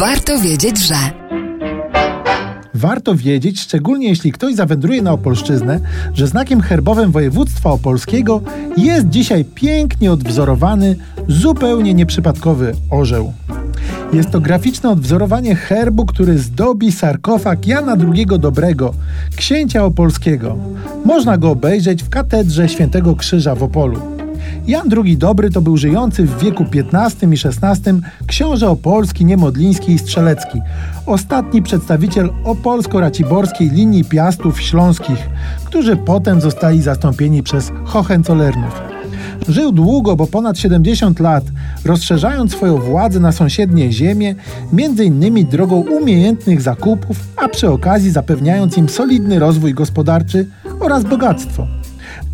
Warto wiedzieć, że. Warto wiedzieć, szczególnie jeśli ktoś zawędruje na Opolszczyznę, że znakiem herbowym województwa opolskiego jest dzisiaj pięknie odwzorowany, zupełnie nieprzypadkowy orzeł. Jest to graficzne odwzorowanie herbu, który zdobi sarkofag Jana II Dobrego, księcia opolskiego. Można go obejrzeć w katedrze Świętego Krzyża w Opolu. Jan II Dobry to był żyjący w wieku XV i XVI książę opolski, niemodliński i strzelecki, ostatni przedstawiciel opolsko-raciborskiej linii piastów śląskich, którzy potem zostali zastąpieni przez Hohenzollernów. Żył długo, bo ponad 70 lat, rozszerzając swoją władzę na sąsiednie ziemie, między innymi drogą umiejętnych zakupów, a przy okazji zapewniając im solidny rozwój gospodarczy oraz bogactwo.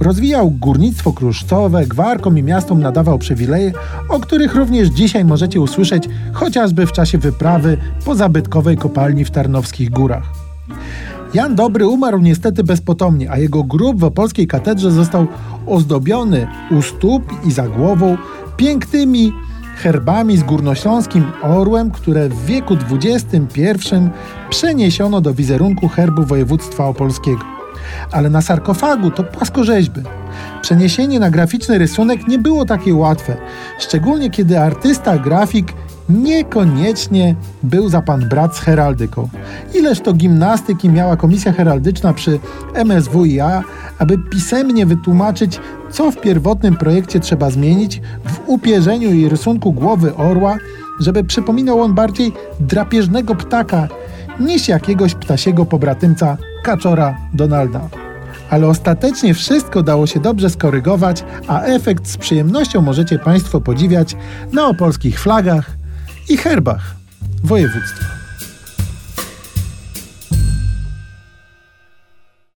Rozwijał górnictwo kruszcowe, gwarkom i miastom nadawał przywileje, o których również dzisiaj możecie usłyszeć chociażby w czasie wyprawy po zabytkowej kopalni w Tarnowskich Górach. Jan Dobry umarł niestety bezpotomnie, a jego grób w opolskiej katedrze został ozdobiony u stóp i za głową pięknymi herbami z górnośląskim orłem, które w wieku XXI przeniesiono do wizerunku herbu województwa opolskiego ale na sarkofagu to płaskorzeźby. Przeniesienie na graficzny rysunek nie było takie łatwe, szczególnie kiedy artysta, grafik niekoniecznie był za pan brat z heraldyką. Ileż to gimnastyki miała komisja heraldyczna przy MSWiA, aby pisemnie wytłumaczyć, co w pierwotnym projekcie trzeba zmienić w upierzeniu i rysunku głowy orła, żeby przypominał on bardziej drapieżnego ptaka niż jakiegoś ptasiego pobratymca kaczora Donalda. Ale ostatecznie wszystko dało się dobrze skorygować, a efekt z przyjemnością możecie Państwo podziwiać na opolskich flagach i herbach województwa.